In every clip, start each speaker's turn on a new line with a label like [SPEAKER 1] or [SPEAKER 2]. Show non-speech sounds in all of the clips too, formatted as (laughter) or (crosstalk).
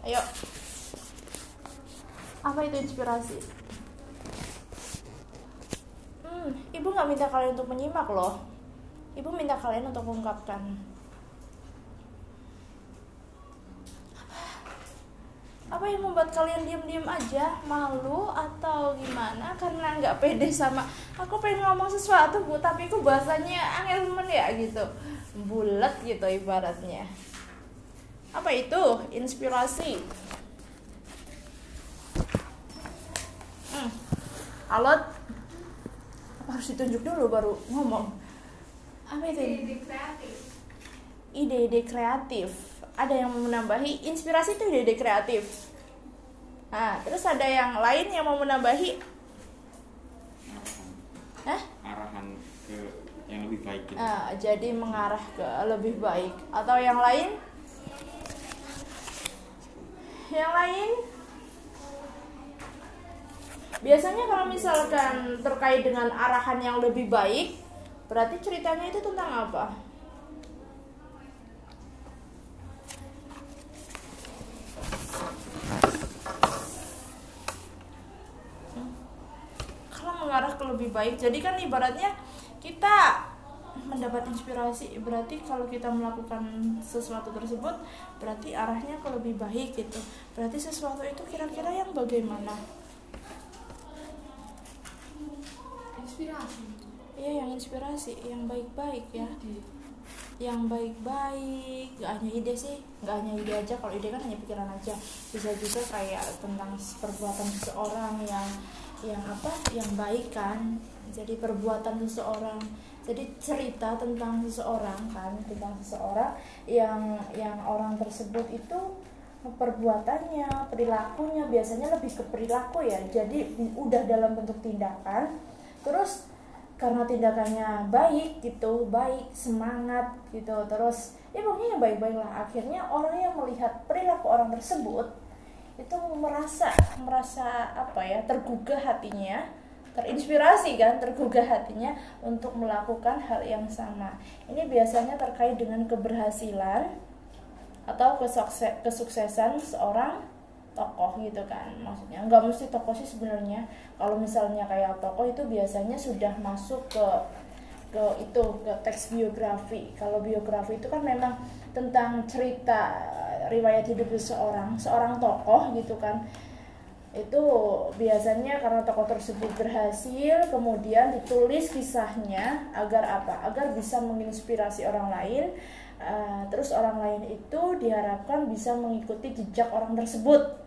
[SPEAKER 1] Ayo. Apa itu inspirasi? Hmm, ibu nggak minta kalian untuk menyimak loh. Ibu minta kalian untuk mengungkapkan. Apa yang membuat kalian diam-diam aja, malu atau gimana? Karena nggak pede sama aku pengen ngomong sesuatu bu, tapi aku bahasanya angel ya gitu, bulat gitu ibaratnya. Apa itu inspirasi? Hmm. Alot apa harus ditunjuk dulu baru ngomong. Apa itu?
[SPEAKER 2] ide kreatif
[SPEAKER 1] ide-ide kreatif. Ada yang mau menambahi inspirasi itu ide-ide kreatif. Nah, terus ada yang lain yang mau menambahi? Hah?
[SPEAKER 3] arahan ke yang lebih baik gitu.
[SPEAKER 1] Nah, jadi mengarah ke lebih baik atau yang lain? Yang lain? Biasanya kalau misalkan terkait dengan arahan yang lebih baik, berarti ceritanya itu tentang apa? kalau mengarah ke lebih baik jadi kan ibaratnya kita mendapat inspirasi berarti kalau kita melakukan sesuatu tersebut berarti arahnya ke lebih baik gitu. Berarti sesuatu itu kira-kira yang bagaimana?
[SPEAKER 2] Inspirasi.
[SPEAKER 1] Iya yang inspirasi yang baik-baik ya. Yang baik-baik gak hanya ide sih gak hanya ide aja. Kalau ide kan hanya pikiran aja. Bisa juga kayak tentang perbuatan seseorang yang yang apa yang baik kan. Jadi perbuatan seseorang jadi cerita tentang seseorang kan tentang seseorang yang yang orang tersebut itu perbuatannya perilakunya biasanya lebih ke perilaku ya. Jadi di- udah dalam bentuk tindakan. Terus karena tindakannya baik gitu baik semangat gitu. Terus ya pokoknya yang baik-baik lah. Akhirnya orang yang melihat perilaku orang tersebut itu merasa merasa apa ya tergugah hatinya terinspirasi kan tergugah hatinya untuk melakukan hal yang sama. Ini biasanya terkait dengan keberhasilan atau kesukse- kesuksesan seorang tokoh gitu kan. Maksudnya nggak mesti tokoh sih sebenarnya. Kalau misalnya kayak tokoh itu biasanya sudah masuk ke ke itu ke teks biografi. Kalau biografi itu kan memang tentang cerita riwayat hidup seseorang seorang tokoh gitu kan itu biasanya karena tokoh tersebut berhasil kemudian ditulis kisahnya agar apa agar bisa menginspirasi orang lain eh, terus orang lain itu diharapkan bisa mengikuti jejak orang tersebut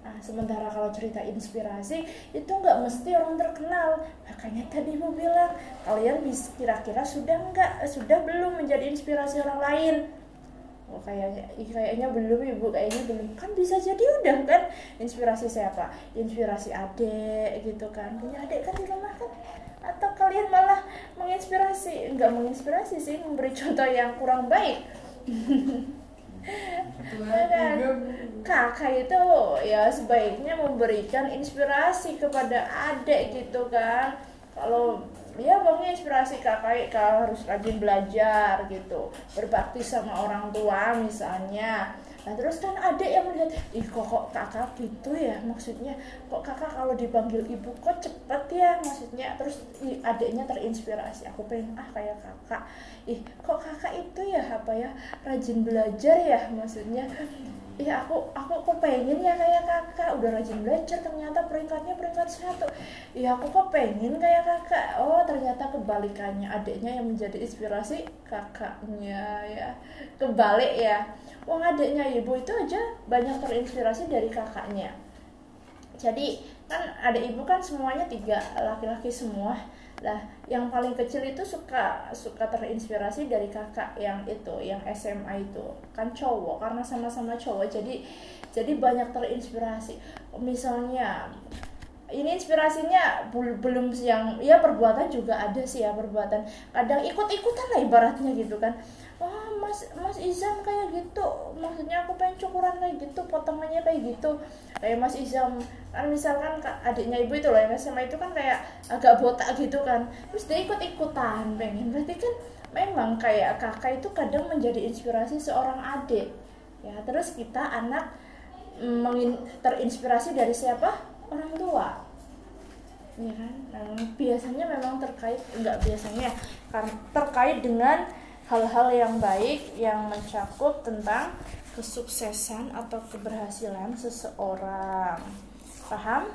[SPEAKER 1] Nah, sementara kalau cerita inspirasi itu nggak mesti orang terkenal. Makanya tadi mau bilang kalian kira-kira sudah nggak sudah belum menjadi inspirasi orang lain. Oh kayaknya kayaknya belum ibu kayaknya belum. Kan bisa jadi udah kan? Inspirasi siapa? Inspirasi adek gitu kan. Punya adek kan di rumah kan? Atau kalian malah menginspirasi? Nggak menginspirasi sih memberi contoh yang kurang baik. Kan? kakak itu ya sebaiknya memberikan inspirasi kepada adik gitu kan? Kalau ya pokoknya inspirasi kakak kalau harus rajin belajar gitu. Berbakti sama orang tua misalnya. Nah terus kan adik yang melihat ih kok, kok kakak gitu ya? Maksudnya kok kakak kalau dipanggil ibu kok cepet ya? Maksudnya terus adiknya terinspirasi. Aku pengen ah kayak kakak. Ih kok kakak itu ya apa ya rajin belajar ya? Maksudnya Iya aku aku kok pengen ya kayak kakak. Udah rajin belajar ternyata peringkatnya peringkat satu. Iya aku kok pengen kayak kakak. Oh ternyata kebalikannya adiknya yang menjadi inspirasi kakaknya ya. Kebalik ya. Wong adiknya ibu itu aja banyak terinspirasi dari kakaknya. Jadi kan ada ibu kan semuanya tiga laki-laki semua lah yang paling kecil itu suka suka terinspirasi dari kakak yang itu yang SMA itu. Kan cowok karena sama-sama cowok jadi jadi banyak terinspirasi. Misalnya ini inspirasinya belum yang ya perbuatan juga ada sih ya perbuatan. Kadang ikut-ikutan lah ibaratnya gitu kan mas mas Izam kayak gitu. Maksudnya aku pengen cukuran kayak gitu potongannya kayak gitu. Kayak mas Izam. Kan misalkan adiknya ibu itu loh yang SMA itu kan kayak agak botak gitu kan. Terus dia ikut-ikutan pengen. Berarti kan memang kayak kakak itu kadang menjadi inspirasi seorang adik. Ya terus kita anak mengin- terinspirasi dari siapa? Orang tua. Ya kan? Nah, biasanya memang terkait enggak biasanya karena terkait dengan hal-hal yang baik yang mencakup tentang kesuksesan atau keberhasilan seseorang. Paham?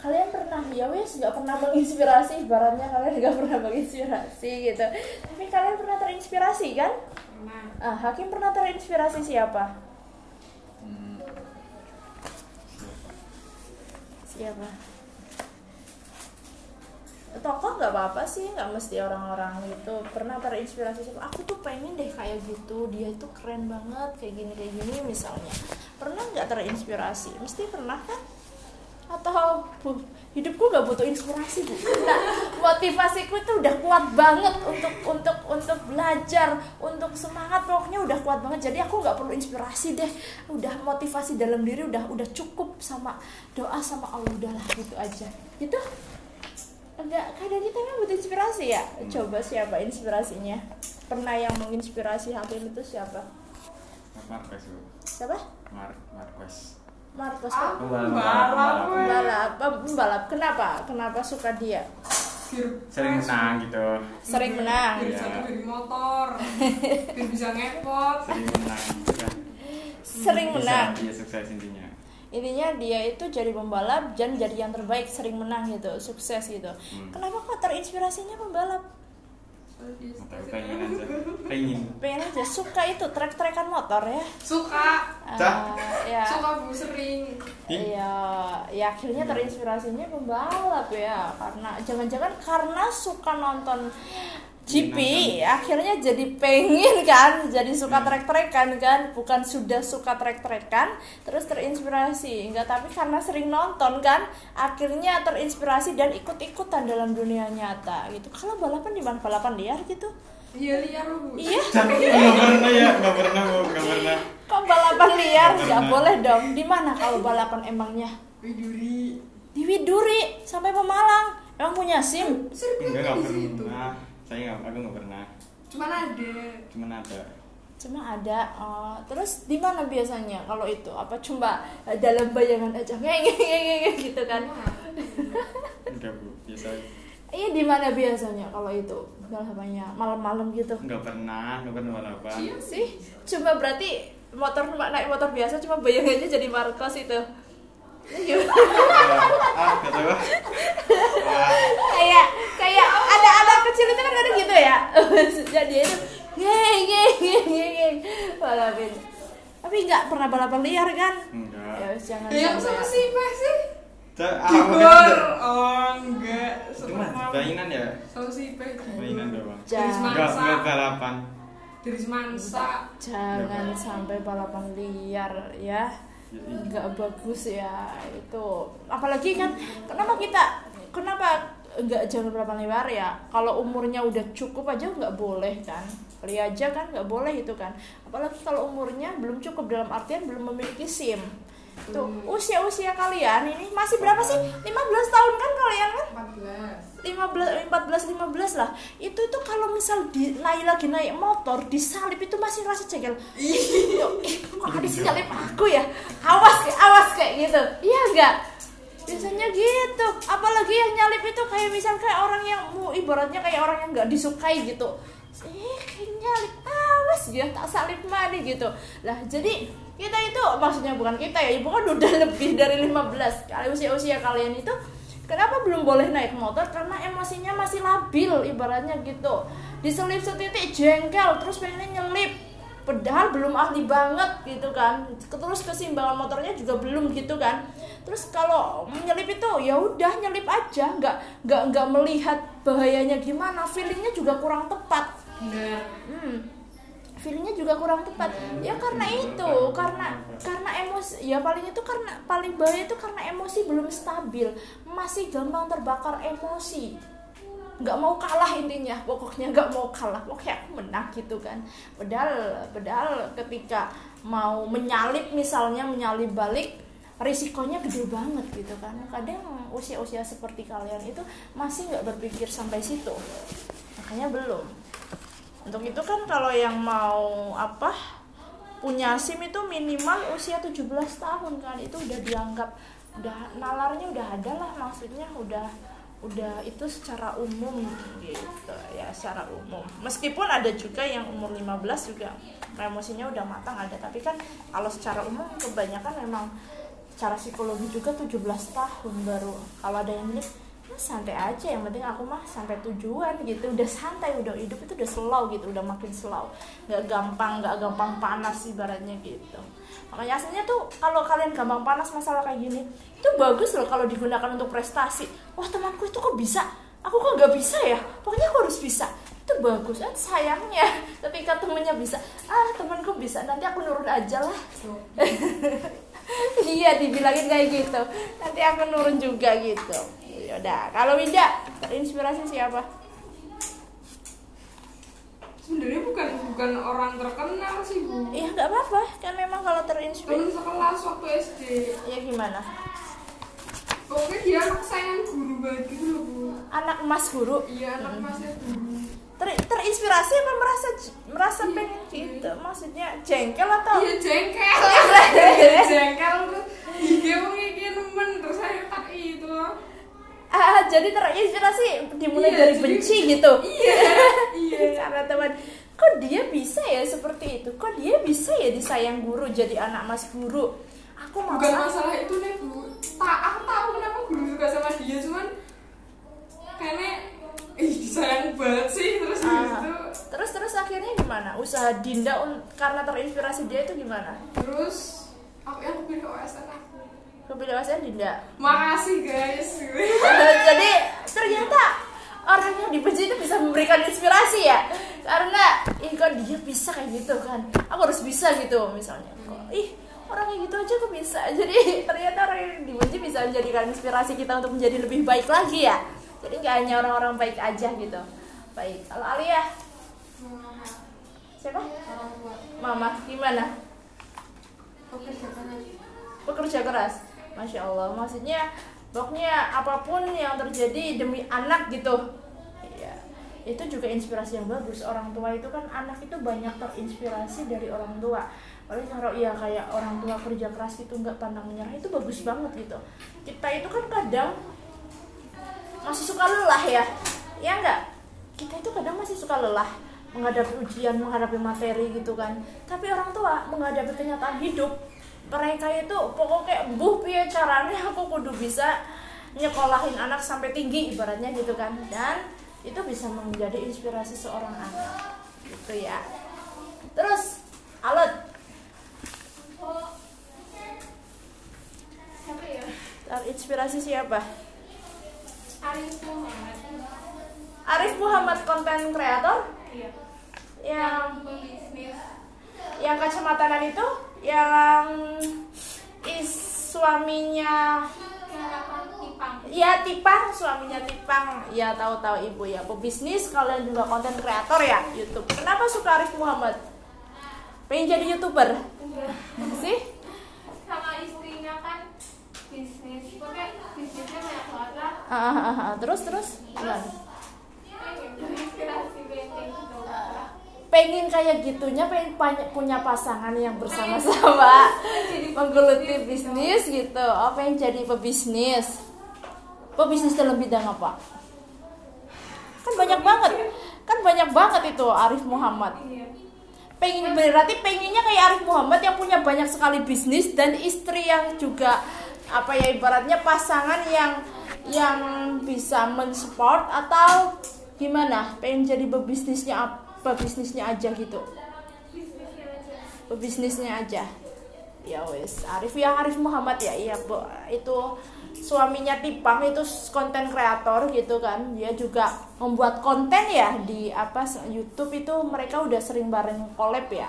[SPEAKER 1] Kalian pernah ya wes nggak pernah menginspirasi ibaratnya kalian nggak pernah menginspirasi gitu. Tapi kalian pernah terinspirasi kan?
[SPEAKER 2] Pernah.
[SPEAKER 1] ah, hakim pernah terinspirasi siapa?
[SPEAKER 3] Hmm.
[SPEAKER 1] siapa tokoh nggak apa-apa sih nggak mesti orang-orang gitu pernah terinspirasi siapa. Aku tuh pengen deh kayak gitu dia itu keren banget kayak gini kayak gini misalnya. Pernah nggak terinspirasi? Mesti pernah kan? Atau "Buh, hidupku nggak butuh inspirasi bu. Nah, motivasiku itu udah kuat banget untuk untuk untuk belajar untuk semangat pokoknya udah kuat banget. Jadi aku nggak perlu inspirasi deh. Udah motivasi dalam diri udah udah cukup sama doa sama Allah udahlah gitu aja. Gitu enggak kadang kita kan butuh inspirasi ya? Coba siapa inspirasinya? Pernah yang menginspirasi Hakim itu siapa?
[SPEAKER 3] Marquez
[SPEAKER 1] siapa?
[SPEAKER 3] Mar Marquez.
[SPEAKER 1] Marcos
[SPEAKER 2] Ah,
[SPEAKER 3] Pembalap.
[SPEAKER 2] pembalap.
[SPEAKER 1] pembalap pembalap kenapa? Kenapa suka dia? (laughs)
[SPEAKER 3] Sering menang gitu.
[SPEAKER 1] Sering menang.
[SPEAKER 2] Biar
[SPEAKER 3] Iya.
[SPEAKER 2] jatuh dari motor. Biar bisa ngepot.
[SPEAKER 3] sering menang kan.
[SPEAKER 1] Sering
[SPEAKER 3] Bisa,
[SPEAKER 1] menang.
[SPEAKER 3] dia sukses intinya
[SPEAKER 1] intinya dia itu jadi pembalap dan jadi yang terbaik sering menang gitu sukses gitu.
[SPEAKER 3] Hmm.
[SPEAKER 1] kenapa kok terinspirasinya pembalap?
[SPEAKER 3] Pengen aja. pengen.
[SPEAKER 1] Pengen aja. Suka itu trek-trekan motor ya?
[SPEAKER 2] Suka.
[SPEAKER 1] Eh, ya.
[SPEAKER 2] Suka bu sering.
[SPEAKER 1] Iya, ya akhirnya terinspirasinya pembalap ya. Karena jangan-jangan karena suka nonton GP akhirnya jadi pengen kan jadi suka trek-trekan kan bukan sudah suka trek-trekan terus terinspirasi. Enggak tapi karena sering nonton kan akhirnya terinspirasi dan ikut-ikutan dalam dunia nyata gitu. Kalau balapan di mana? Balapan liar gitu?
[SPEAKER 2] Iya liar bu.
[SPEAKER 1] iya. (laughs)
[SPEAKER 3] Nggak pernah ya nggak pernah. Bu nggak pernah.
[SPEAKER 1] Kok balapan liar?
[SPEAKER 3] Nggak
[SPEAKER 1] boleh dong. Di mana kalau balapan emangnya?
[SPEAKER 2] Widuri.
[SPEAKER 1] di Widuri sampai Pemalang. Emang punya SIM?
[SPEAKER 3] Enggak nggak pernah saya nggak aku nggak pernah.
[SPEAKER 2] Cuman ada.
[SPEAKER 3] cuman ada.
[SPEAKER 1] Cuma ada oh, terus di mana biasanya kalau itu? Apa cuma eh, dalam bayangan aja? Ngeng ngeng ngeng, ngeng, gitu kan?
[SPEAKER 3] Enggak bu. Biasa
[SPEAKER 1] iya di mana biasanya kalau itu? Balapannya malam-malam gitu?
[SPEAKER 3] Nggak pernah nggak pernah balapan
[SPEAKER 2] Iya
[SPEAKER 1] sih. Cuma berarti motor naik motor biasa cuma bayangannya jadi Marcos itu.
[SPEAKER 3] Ah
[SPEAKER 1] kayak kayak ada anak kecil itu kan ada gitu ya (laughs) jadi itu ngeng ngeng ngeng, ngeng balapin tapi nggak pernah balapan liar kan ya
[SPEAKER 3] enggak
[SPEAKER 1] wes, jangan
[SPEAKER 2] Yang
[SPEAKER 1] sampai
[SPEAKER 2] sama
[SPEAKER 1] ya.
[SPEAKER 2] si Pak sih?
[SPEAKER 3] Ah,
[SPEAKER 2] Digor.
[SPEAKER 3] bukan.
[SPEAKER 2] Oh enggak.
[SPEAKER 3] itu mah mainan ya
[SPEAKER 2] Sama si Pak.
[SPEAKER 3] mainan doang
[SPEAKER 1] Jangan,
[SPEAKER 3] enggak enggak balapan
[SPEAKER 2] Dari semansa.
[SPEAKER 1] jangan sampai balapan liar ya
[SPEAKER 3] Ya.
[SPEAKER 1] Nggak bagus ya itu. Apalagi kan kenapa kita kenapa nggak jangan balapan liar ya? Kalau umurnya udah cukup aja nggak boleh kan? Kali aja kan nggak boleh itu kan? Apalagi kalau umurnya belum cukup dalam artian belum memiliki sim tuh usia usia kalian ini masih berapa sih 15 tahun kan kalian kan
[SPEAKER 2] 14.
[SPEAKER 1] 15 14 15 lah. Itu itu kalau misal di naik lagi naik motor disalip itu masih rasa jengkel. Yo, ih, kok ada sih nyalip aku ya? Awas kayak awas kayak gitu. Iya enggak? Biasanya gitu. Apalagi yang nyalip itu kayak misal kayak orang yang mau ibaratnya kayak orang yang nggak disukai gitu. Eh, kayak nyalip awas dia tak salip mana gitu. Lah, jadi kita itu maksudnya bukan kita ya, ibu kan udah (laughs) lebih dari 15 kali usia-usia kalian itu Kenapa belum boleh naik motor? Karena emosinya masih labil ibaratnya gitu. Diselip setitik jengkel terus pengen nyelip. Padahal belum ahli banget gitu kan. Terus keseimbangan motornya juga belum gitu kan. Terus kalau menyelip itu ya udah nyelip aja, nggak nggak nggak melihat bahayanya gimana. Feelingnya juga kurang tepat.
[SPEAKER 2] Bener.
[SPEAKER 1] Hmm. Feelingnya juga kurang tepat. Ya karena itu, karena karena emosi ya paling itu karena paling bahaya itu karena emosi belum stabil, masih gampang terbakar emosi. nggak mau kalah intinya pokoknya nggak mau kalah. Pokoknya aku menang gitu kan. Padahal padahal ketika mau menyalip misalnya menyalip balik risikonya gede banget gitu kan. Kadang usia-usia seperti kalian itu masih nggak berpikir sampai situ. Makanya belum untuk itu kan kalau yang mau apa punya SIM itu minimal usia 17 tahun kan. Itu udah dianggap udah nalarnya udah ada lah maksudnya udah udah itu secara umum gitu ya secara umum. Meskipun ada juga yang umur 15 juga emosinya udah matang ada tapi kan kalau secara umum kebanyakan memang secara psikologi juga 17 tahun baru. Kalau ada yang ini "Ya, santai aja yang penting aku mah sampai tujuan gitu. Udah santai udah hidup itu udah slow gitu udah makin slow. Nggak gampang nggak gampang panas ibaratnya gitu. Makanya aslinya tuh kalau kalian gampang panas masalah kayak gini itu bagus loh kalau digunakan untuk prestasi. Wah temanku itu kok bisa? Aku kok nggak bisa ya? Pokoknya aku harus bisa. Itu bagus kan sayangnya. (laughs) Tapi kan temennya bisa. Ah temanku bisa. Nanti aku nurun aja lah. (laughs) Iya dibilangin kayak gitu. Nanti aku nurun juga gitu yaudah kalau Winda terinspirasi siapa?
[SPEAKER 2] Sebenarnya bukan bukan orang terkenal sih bu.
[SPEAKER 1] Iya nggak apa-apa kan memang kalau
[SPEAKER 2] temen
[SPEAKER 1] terinspirasi
[SPEAKER 2] sekelas waktu SD
[SPEAKER 1] ya gimana?
[SPEAKER 2] Pokoknya dia anak sayang guru banget gitu loh bu.
[SPEAKER 1] Anak emas guru?
[SPEAKER 2] Iya anak masnya guru.
[SPEAKER 1] Ter terinspirasi apa merasa merasa pengen gitu? Maksudnya jengkel atau
[SPEAKER 2] iya jengkel. (laughs) Iya jengkel terus iya mau ngiki nemen terus saya tak itu
[SPEAKER 1] ah, jadi terinspirasi dimulai
[SPEAKER 2] Iya,
[SPEAKER 1] dari
[SPEAKER 2] jadi-
[SPEAKER 1] benci gitu.
[SPEAKER 2] Iya iya. (laughs)
[SPEAKER 1] Karena teman. Kok dia bisa ya seperti itu? Kok dia bisa ya disayang guru jadi anak mas guru? Aku
[SPEAKER 2] bukan
[SPEAKER 1] malah
[SPEAKER 2] masalah itu nih bu. Tak aku tahu kenapa guru suka sama dia cuman kayaknya ih disayang banget sih terus
[SPEAKER 1] Ah.
[SPEAKER 2] gitu
[SPEAKER 1] terus terus akhirnya gimana? Usaha Dinda karena terinspirasi dia itu gimana?
[SPEAKER 2] Terus aku yang kepilih OSN aku
[SPEAKER 1] kebebasan Dinda
[SPEAKER 2] makasih guys.
[SPEAKER 1] Jadi ternyata orang yang dibenci itu bisa memberikan inspirasi ya. Karena ih kok dia bisa kayak gitu kan? Aku harus bisa gitu misalnya. Kok ih orang kayak gitu aja kok bisa. (laughs) Jadi ternyata orang yang dibenci bisa menjadikan inspirasi kita untuk menjadi lebih baik lagi ya. Jadi nggak hanya orang-orang baik aja gitu. Baik kalau Alia? Siapa? Mama gimana? Pekerja keras masya allah. Maksudnya pokoknya apa pun yang terjadi demi anak gitu. Iya. itu juga inspirasi yang bagus. Orang tua itu kan anak itu banyak terinspirasi dari orang tua. Paling kalau ya kayak orang tua kerja keras itu nggak pandang menyerah itu bagus banget gitu. Kita itu kan kadang masih suka lelah ya. Ya enggak kita itu kadang masih suka lelah menghadapi ujian menghadapi materi gitu kan. Tapi orang tua menghadapi kenyataan hidup mereka itu pokoknya buh piye caranya aku kudu bisa nyekolahin anak sampai tinggi ibaratnya gitu kan. Dan itu bisa menjadi inspirasi seorang anak gitu ya. Terus alat
[SPEAKER 4] ya?
[SPEAKER 1] Terinspirasi siapa?
[SPEAKER 4] Arif Muhammad.
[SPEAKER 1] Arif Muhammad konten kreator?
[SPEAKER 4] Iya
[SPEAKER 1] yang
[SPEAKER 4] pebisnis
[SPEAKER 1] yang kacamatanan itu yang is suaminya.
[SPEAKER 4] Tipang.
[SPEAKER 1] Ya tipang suaminya tipang. Ya tahu-tahu ibu ya. Pebisnis kalian juga konten kreator ya YouTube. Kenapa suka Arif Muhammad? Pengen jadi youtuber? Sih?
[SPEAKER 4] Sama istrinya kan bisnis. Pokoknya bisnisnya banyak banget lah.
[SPEAKER 1] Ah, ah, ah, terus terus? Gimana
[SPEAKER 4] pengen inspirasi pengen gitu
[SPEAKER 1] pengen kayak gitunya pengen pany- punya pasangan yang bersama-sama. (laughs) Menggeluti bisnis gitu. Oh pengen jadi pebisnis. Pebisnis dalam bidang apa? Kan banyak banget. Kan banyak banget itu Arif Muhammad.
[SPEAKER 4] Iya.
[SPEAKER 1] Pengen berarti pengennya kayak Arif Muhammad yang punya banyak sekali bisnis dan istri yang juga apa ya ibaratnya pasangan yang yang bisa mensupport atau gimana? Pengen jadi pebisnisnya apa bisnisnya aja gitu.
[SPEAKER 4] Bisnisnya aja
[SPEAKER 1] pebisnisnya aja. Ya wes Arif ya Arif Muhammad ya iya bu. Itu suaminya Tipang itu konten kreator gitu kan. Dia juga membuat konten ya di apa YouTube itu mereka udah sering bareng collab ya.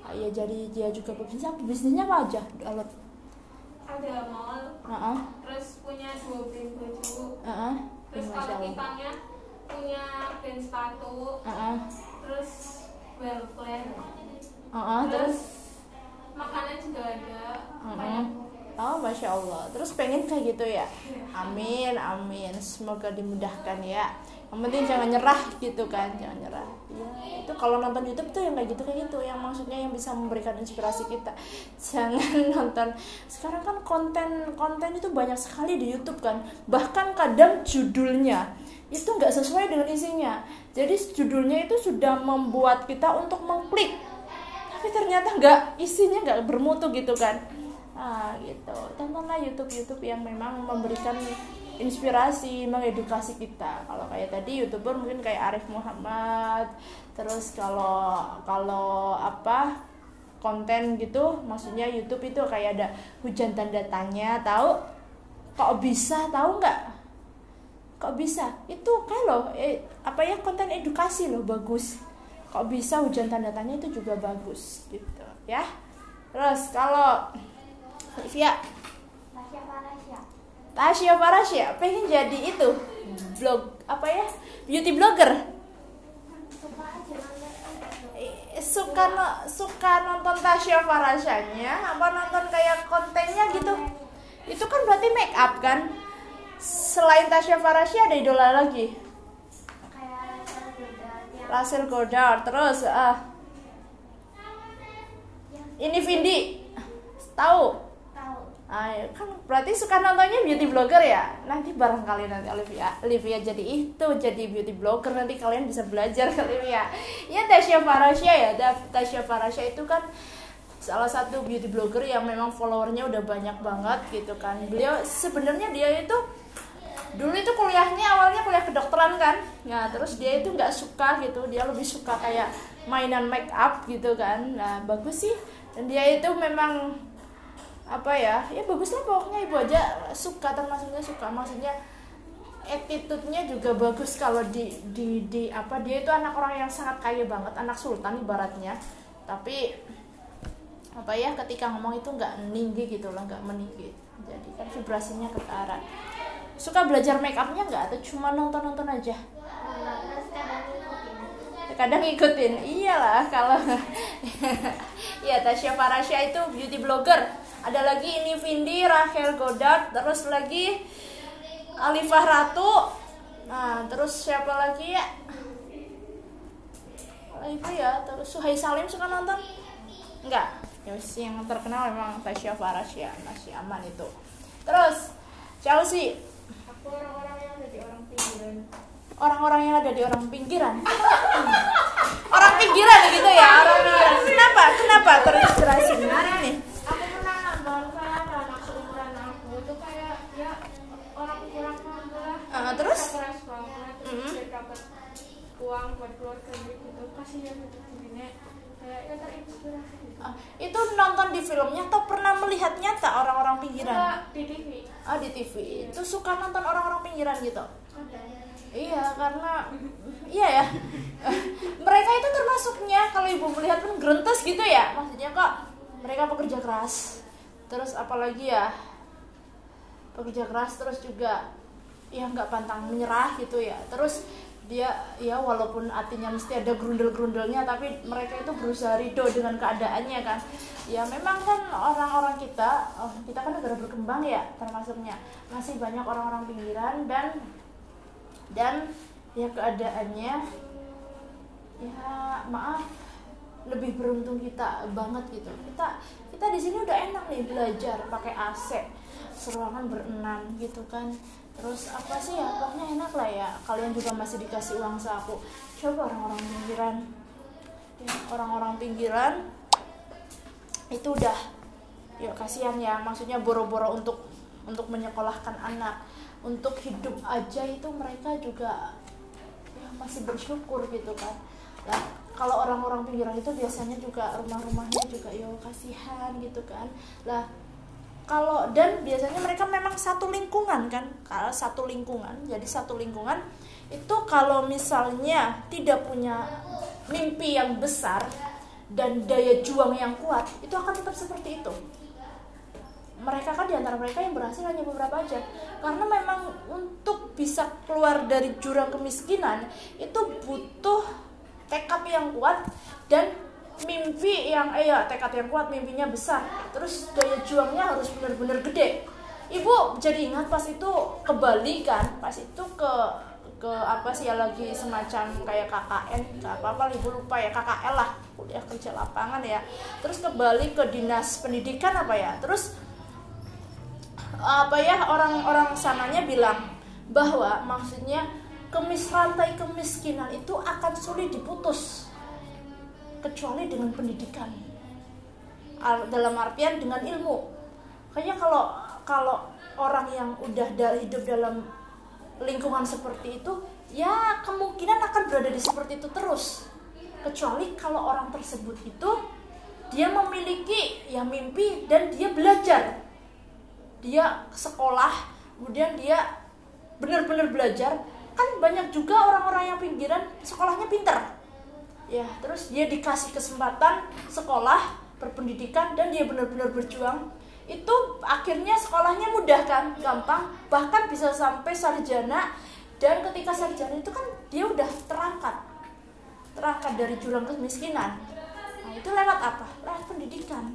[SPEAKER 1] Ah, ya jadi dia juga pebisnis. Apa bisnisnya apa aja? Alat
[SPEAKER 4] ada mall
[SPEAKER 1] Heeh,
[SPEAKER 4] terus punya dua brand baju.
[SPEAKER 1] Heeh.
[SPEAKER 4] terus
[SPEAKER 1] Masya
[SPEAKER 4] kalau tipangnya punya brand sepatu.
[SPEAKER 1] Heeh,
[SPEAKER 4] terus well plan
[SPEAKER 1] heeh, terus
[SPEAKER 4] terus makanan juga ada
[SPEAKER 1] Mm-mm.
[SPEAKER 4] banyak
[SPEAKER 1] Oh, masya Allah. Terus pengen kayak gitu ya? Amin, amin. Semoga dimudahkan ya. yang penting jangan nyerah gitu kan jangan nyerah ya itu kalau nonton YouTube tuh yang kayak gitu kayak gitu yang maksudnya yang bisa memberikan inspirasi kita jangan (laughs) nonton sekarang kan konten konten itu banyak sekali di YouTube kan bahkan kadang judulnya itu nggak sesuai dengan isinya jadi judulnya itu sudah membuat kita untuk mengklik. Tapi ternyata nggak isinya nggak bermutu gitu kan. Ah gitu. Tontonlah YouTube YouTube yang memang memberikan inspirasi mengedukasi kita. Kalau kayak tadi youtuber mungkin kayak Arif Muhammad. Terus kalau kalau apa konten gitu maksudnya YouTube itu kayak ada hujan tanda tanya tahu? Kok bisa tahu nggak kok bisa? Itu kan loh eh, apa ya konten edukasi loh bagus. Kok bisa hujan tanda tanya itu juga bagus gitu ya. Terus kalau Olivia
[SPEAKER 4] Tasya
[SPEAKER 1] Tasya Farasya pengen jadi itu blog apa ya beauty blogger. Eh, suka no- suka nonton Tasya Farasyanya apa nonton kayak kontennya gitu? Itu kan berarti make up kan selain Tasya Farasya ada idola lagi?
[SPEAKER 4] Kayak Rachel Goddard
[SPEAKER 1] terus ah. Ini Vindi. Tahu?
[SPEAKER 4] Tahu.
[SPEAKER 1] Ah, ya, kan berarti suka nontonnya beauty blogger ya? Nanti barangkali nanti Olivia Olivia jadi itu jadi beauty blogger nanti kalian bisa belajar (laughs) kali ya ya Tasya Farasya ya Tasya Farasya itu kan salah satu beauty blogger yang memang followernya udah banyak banget gitu kan. Beliau sebenarnya dia itu dulu itu kuliahnya awalnya kuliah kedokteran kan. Nah terus? Dia itu nggak suka gitu. Dia lebih suka kayak mainan make up gitu kan. Nah bagus sih. Dan dia itu memang apa ya ya bagus lah pokoknya. Ibu aja suka termasuknya suka. Maksudnya attitude-nya juga bagus kalau di di di apa dia itu anak orang yang sangat kaya banget. Anak sultan ibaratnya. Tapi apa ya ketika ngomong itu nggak meninggi gitu lah nggak meninggi. Jadi kan vibrasinya ke arah suka belajar make upnya nggak? Atau cuma nonton nonton aja?
[SPEAKER 4] Kadang ngikutin.
[SPEAKER 1] Iyalah kalau (laughs) ya Tasya Farasya itu beauty blogger. Ada lagi ini Vindi Rachel Goddard terus lagi Alifah Ratu. Nah terus siapa lagi ya? Itu ya? Terus Suhai Salim suka nonton? Enggak ya yang terkenal memang Tasya Farasya. Masih aman itu. Terus Chelsea
[SPEAKER 2] orang-orang yang jadi orang pinggiran.
[SPEAKER 1] Orang-orang yang ada di orang pinggiran? Orang pinggiran gitu ya orang pinggiran. kenapa? Kenapa terinspirasi? Menarik nih.
[SPEAKER 2] Aku pernah ada anak seumuran aku. Itu kayak ya orang kurang mampu lah.
[SPEAKER 1] Ah, terus?
[SPEAKER 2] Keras banget terus
[SPEAKER 1] Mm-mm.
[SPEAKER 2] dia dapat uang buat keluarga gitu. Kasihnya gitu terinspirasi gitu.
[SPEAKER 1] Ah, itu nonton di filmnya atau pernah melihat nyata orang-orang pinggiran?
[SPEAKER 2] Enggak, di TV
[SPEAKER 1] ah di TV itu suka nonton orang-orang pinggiran gitu? Iya karena iya ya. Mereka itu termasuknya kalau ibu melihat pun gerentes gitu ya. Maksudnya kok mereka pekerja keras. Terus apalagi ya pekerja keras terus juga ya nggak pantang menyerah gitu ya. Terus dia ya walaupun artinya mesti ada grundel-grundelnya tapi mereka itu berusaha ridho dengan keadaannya kan. Ya memang kan orang-orang kita oh, kita kan negara berkembang ya termasuknya. Masih banyak orang-orang pinggiran dan dan ya keadaannya ya maaf lebih beruntung kita banget gitu. Kita kita di sini udah enak nih belajar pakai AC seruangan berenam gitu kan terus apa sih ya pokoknya enak lah ya. Kalian juga masih dikasih uang saku. Coba orang-orang pinggiran. Ya, orang-orang pinggiran itu udah ya kasihan ya. Maksudnya boro-boro untuk untuk menyekolahkan anak. Untuk hidup aja itu mereka juga ya masih bersyukur gitu kan. Lah kalau orang-orang pinggiran itu biasanya juga rumah-rumahnya juga yo kasihan gitu kan. Lah kalau dan biasanya mereka memang satu lingkungan kan kalau satu lingkungan. Jadi satu lingkungan itu kalau misalnya tidak punya mimpi yang besar dan daya juang yang kuat itu akan tetap seperti itu. Mereka kan di antara mereka yang berhasil hanya beberapa aja. Karena memang untuk bisa keluar dari jurang kemiskinan itu butuh tekad yang kuat dan mimpi yang eh ya tekad yang kuat mimpinya besar. Terus daya juangnya harus benar-benar gede. Ibu jadi ingat pas itu ke Bali kan? Pas itu ke ke apa sih ya lagi semacam kayak KKN apa apa ibu lupa ya KKL lah kuliah kerja lapangan ya. Terus kembali ke dinas pendidikan apa ya? Terus apa ya orang-orang sananya bilang bahwa maksudnya kemis rantai kemiskinan itu akan sulit diputus kecuali dengan pendidikan. Dalam artian dengan ilmu. Kayaknya kalau kalau orang yang udah da- hidup dalam lingkungan seperti itu ya kemungkinan akan berada di seperti itu terus. Kecuali kalau orang tersebut itu dia memiliki ya mimpi dan dia belajar. Dia sekolah kemudian dia benar-benar belajar. Kan banyak juga orang-orang yang pinggiran sekolahnya pinter ya terus dia dikasih kesempatan sekolah berpendidikan dan dia benar-benar berjuang. Itu akhirnya sekolahnya mudah kan gampang. Bahkan bisa sampai sarjana. Dan ketika sarjana itu kan dia udah terangkat. Terangkat dari jurang kemiskinan. Nah itu lewat apa? Lewat pendidikan.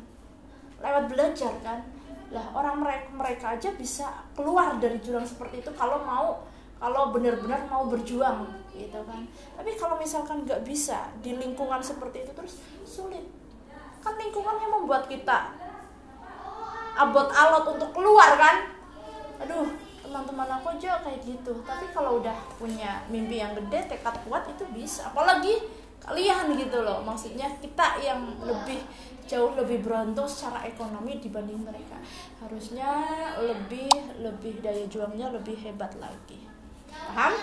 [SPEAKER 1] Lewat belajar kan. Lah orang mereka mereka aja bisa keluar dari jurang seperti itu kalau mau kalau benar-benar mau berjuang gitu kan. Tapi kalau misalkan nggak bisa di lingkungan seperti itu terus sulit. Kan lingkungan yang membuat kita abot alot untuk keluar kan. Aduh teman-teman aku aja kayak gitu. Tapi kalau udah punya mimpi yang gede tekad kuat itu bisa. Apalagi kalian gitu loh. Maksudnya kita yang lebih jauh lebih beruntung secara ekonomi dibanding mereka. Harusnya lebih lebih daya juangnya lebih hebat lagi. Paham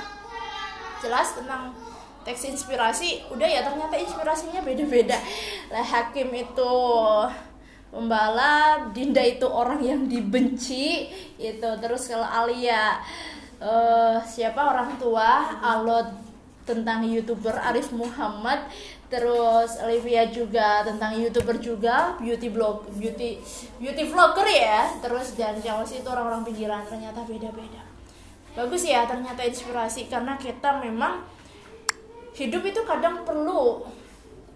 [SPEAKER 1] jelas tentang teks inspirasi udah ya ternyata inspirasinya beda-beda. Lah hakim itu pembalap Dinda itu orang yang dibenci itu terus kalau Alia eh, siapa orang tua Alot tentang youtuber Arif Muhammad. Terus Olivia juga tentang youtuber juga beauty blog beauty beauty vlogger ya. Terus dan Jawas itu orang-orang pinggiran ternyata beda-beda bagus ya ternyata inspirasi. Karena kita memang hidup itu kadang perlu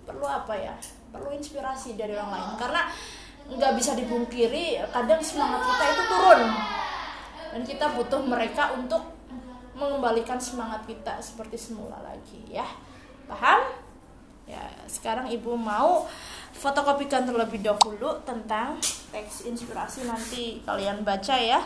[SPEAKER 1] perlu apa ya? Perlu inspirasi dari orang lain. Karena nggak bisa dipungkiri kadang semangat kita itu turun. Dan kita butuh mereka untuk mengembalikan semangat kita seperti semula lagi ya. Paham? Ya sekarang ibu mau fotokopikan terlebih dahulu tentang teks inspirasi nanti kalian baca ya